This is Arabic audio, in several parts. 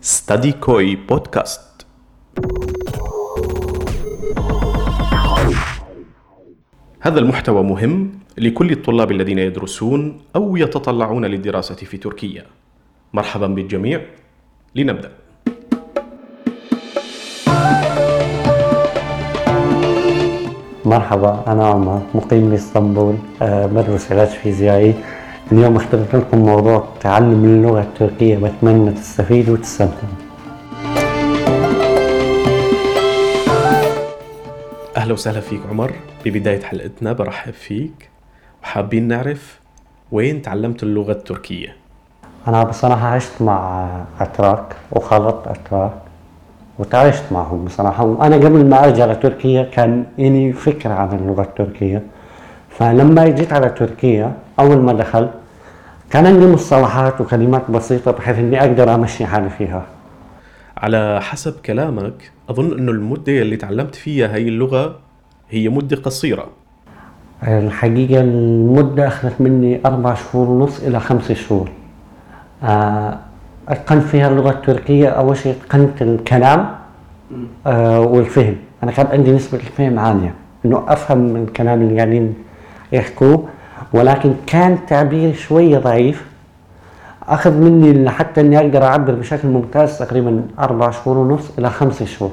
ستادي كوي بودكاست هذا المحتوى مهم لكل الطلاب الذين يدرسون أو يتطلعون للدراسة في تركيا. مرحبا بالجميع. لنبدأ. مرحبا أنا عمر مقيم بإسطنبول أه بدرس علاج فيزيائي اليوم اخترت لكم موضوع تعلم اللغة التركية بتمنى تستفيدوا وتستمتعوا. أهلا وسهلا فيك عمر. ببداية حلقتنا برحب فيك. وحابين نعرف وين تعلمت اللغة التركية؟ أنا بصراحة عشت مع أتراك وخلطت أتراك وتعايشت معهم بصراحة. وأنا قبل ما أرجع لتركيا كان إلي فكرة عن اللغة التركية. فلما جيت على تركيا أول ما دخلت كان عندي مصطلحات وكلمات بسيطة بحيث إني أقدر أمشي حالي فيها. على حسب كلامك أظن إنه المدة اللي تعلمت فيها هي اللغة هي مدة قصيرة. الحقيقة المدة أخذت مني أربع شهور ونص إلى خمس شهور. آه، أتقنت فيها اللغة التركية أول شيء أتقنت الكلام آه، والفهم. أنا كان عندي نسبة الفهم عالية. إنه أفهم الكلام اللي قاعدين يحكوه ولكن كان تعبيري شوية ضعيف. أخذ مني حتى إني أقدر أعبر بشكل ممتاز تقريبا أربع شهور ونص إلى خمس شهور.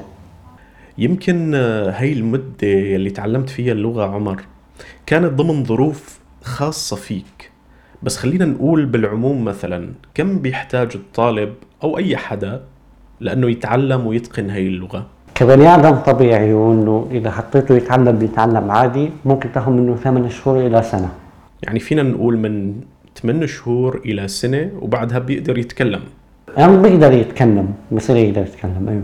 يمكن آه، هي المدة اللي تعلمت فيها اللغة عمر كانت ضمن ظروف خاصة فيك. بس خلينا نقول بالعموم مثلا كم بيحتاج الطالب أو أي حدا لأنه يتعلم ويتقن هي اللغة؟ كبني آدم طبيعي وإنه إذا حطيته يتعلم بيتعلم عادي. ممكن تاخذ منه ثمان شهور إلى سنة. يعني فينا نقول من 8 شهور إلى سنة وبعدها بيقدر يتكلم. يعني بيقدر يتكلم بصير يقدر يتكلم أيوه.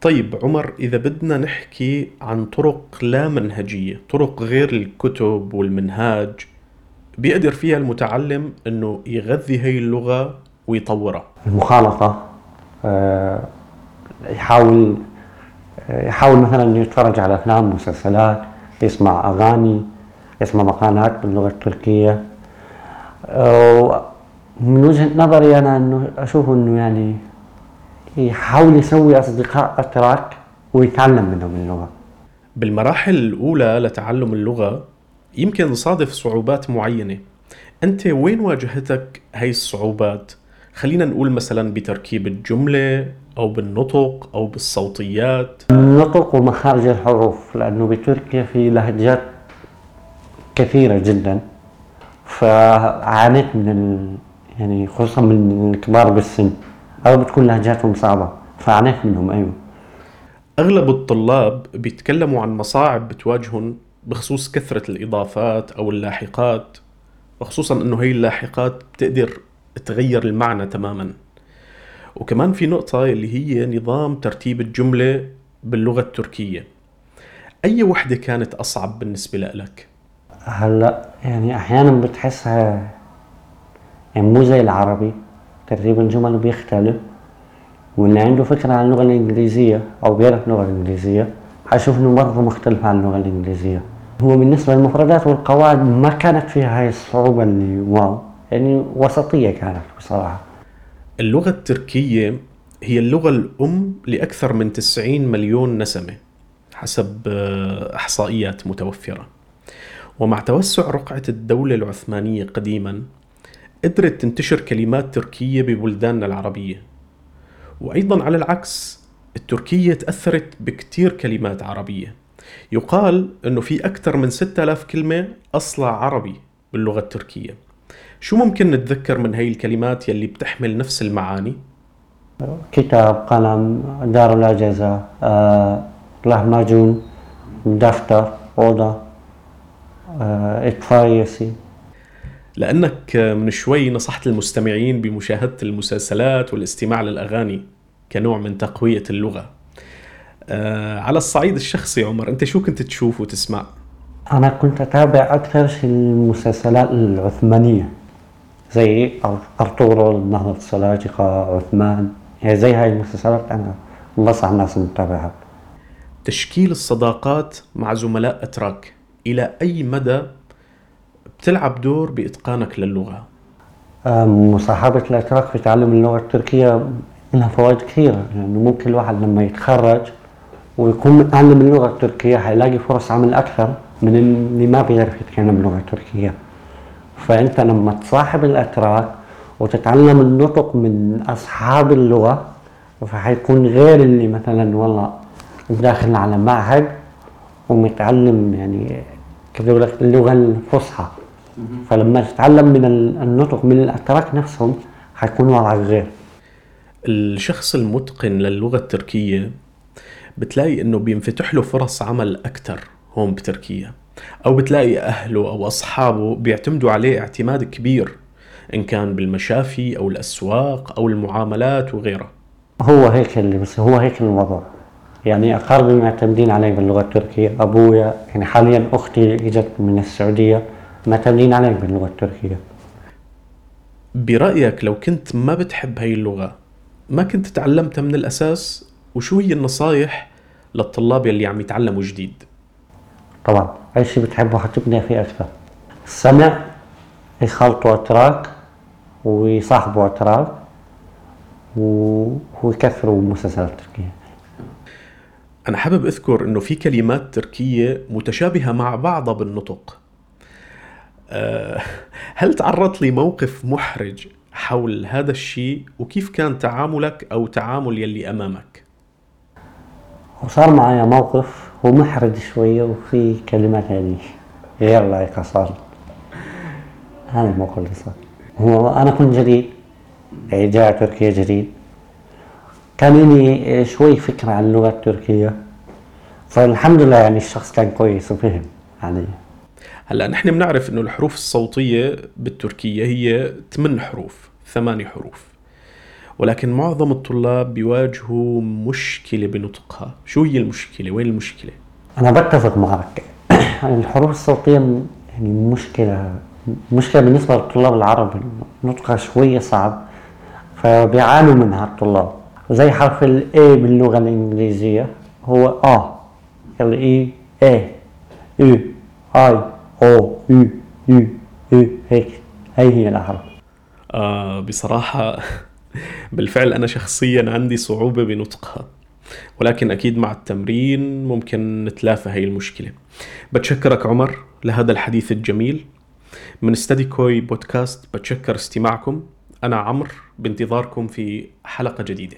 طيب عمر إذا بدنا نحكي عن طرق لا منهجية طرق غير الكتب والمنهاج بيقدر فيها المتعلم أنه يغذي هي اللغة ويطورها؟ المخالطة آه، يحاول آه، يحاول مثلا يتفرج على أفلام مسلسلات يسمع أغاني. يسمع مقالات باللغة التركية. آه، من وجهة نظري أنا إنه أشوف إنه يعني يحاول يسوي أصدقاء أتراك ويتعلم منهم اللغة. بالمراحل الأولى لتعلم اللغة يمكن نصادف صعوبات معينة. أنت وين واجهتك هاي الصعوبات؟ خلينا نقول مثلا بتركيب الجملة أو بالنطق أو بالصوتيات. النطق ومخارج الحروف لأنه بتركيا في لهجات كثيرة جدا. فعانيت من ال... يعني خصوصا من الكبار بالسن. أو بتكون لهجاتهم صعبة. فعانيت منهم أيوه. أغلب الطلاب بيتكلموا عن مصاعب بتواجههم بخصوص كثرة الإضافات أو اللاحقات وخصوصا أنه هي اللاحقات بتقدر تغير المعنى تماما. وكمان في نقطة اللي هي نظام ترتيب الجملة باللغة التركية. أي وحدة كانت أصعب بالنسبة لك؟ هلا يعني أحيانا بتحسها يعني مو زي العربي ترتيب الجمل بيختلف. واللي عنده فكرة عن اللغة الإنجليزية أو بيعرف اللغة الإنجليزية حيشوف إنه برضه مختلف عن اللغة الإنجليزية. هو بالنسبة للمفردات والقواعد ما كانت فيها هاي الصعوبة اللي واو يعني وسطية كانت بصراحة. اللغة التركية هي اللغة الأم لأكثر من 90 مليون نسمة حسب آه، إحصائيات متوفرة. ومع توسع رقعة الدولة العثمانية قديما قدرت تنتشر كلمات تركية ببلداننا العربية. وأيضا على العكس التركية تأثرت بكتير كلمات عربية. يقال أنه في أكثر من 6000 كلمة أصلها عربي باللغة التركية. شو ممكن نتذكر من هاي الكلمات يلي بتحمل نفس المعاني؟ كتاب قلم دار الأجهزة آه، لهمجون دفتر أوضة. آه، إطفاء ياسين لأنك من شوي نصحت المستمعين بمشاهدة المسلسلات والاستماع للأغاني كنوع من تقوية اللغة. آه، على الصعيد الشخصي عمر أنت شو كنت تشوف وتسمع؟ أنا كنت أتابع أكثر شيء المسلسلات العثمانية. زي أر- أرطغرل نهضة السلاجقة عثمان. يعني زي هاي المسلسلات أنا بنصح الناس إن تتابعها تشكيل الصداقات مع زملاء أتراك. إلى أي مدى بتلعب دور بإتقانك للغة؟ آه، مصاحبة الأتراك في تعلم اللغة التركية لها فوائد كثيرة يعني ممكن الواحد لما يتخرج ويكون متعلم اللغة التركية حيلاقي فرص عمل أكثر من اللي ما بيعرف يتكلم اللغة التركية فأنت لما تصاحب الأتراك وتتعلم النطق من أصحاب اللغة فحيكون غير اللي مثلا والله داخل على معهد ومتعلم يعني كيف لك؟ اللغة الفصحى. فلما تتعلم من النطق من الأتراك نفسهم حيكون وضعك غير. الشخص المتقن للغة التركية بتلاقي إنه بينفتح له فرص عمل أكثر هون بتركيا أو بتلاقي أهله أو أصحابه بيعتمدوا عليه اعتماد كبير إن كان بالمشافي أو الأسواق أو المعاملات وغيرها هو هيك اللي بس هو هيك الوضع يعني اقاربي معتمدين علي باللغة التركية. أبويا يعني حاليا أختي إجت من السعودية معتمدين علي باللغة التركية. برأيك لو كنت ما بتحب هاي اللغة ما كنت تعلمتها من الأساس؟ وشو هي النصايح للطلاب يلي عم يتعلموا جديد؟ طبعا أي شيء بتحبه حتبني فيه أكثر. السمع يخلطوا أتراك ويصاحبوا أتراك ويكثروا مسلسلات تركية أنا حابب أذكر أنه في كلمات تركية متشابهة مع بعضها بالنطق. أه هل تعرضت لموقف محرج حول هذا الشيء؟ وكيف كان تعاملك أو تعامل يلي أمامك؟ وصار معي موقف هو محرج شوية وفي كلمات يعني. غير لائقة صار هذا الموقف اللي صار. هو أنا كنت جديد. يعني جاء تركيا جديد. كان لي شوي فكرة عن اللغة التركية. فالحمد لله يعني الشخص كان كويس وفهم يعني هلا نحن بنعرف إنه الحروف الصوتية بالتركية هي ثمان حروف ثماني حروف. ولكن معظم الطلاب بيواجهوا مشكلة بنطقها. شو هي المشكلة؟ وين المشكلة؟ أنا بتفق معك. الحروف الصوتية يعني مشكلة مشكلة بالنسبة للطلاب العرب. نطقها شوية صعب فبيعانوا منها الطلاب. زي حرف ال A باللغة الإنجليزية هو آ ال E إيه E I O U U U هيك. هي هي الأحرف. آه بصراحة بالفعل أنا شخصيا عندي صعوبة بنطقها ولكن أكيد مع التمرين ممكن نتلافى هاي المشكلة. بتشكرك عمر لهذا الحديث الجميل. من استدي كوي بودكاست بتشكر استماعكم. أنا عمرو بانتظاركم في حلقة جديدة.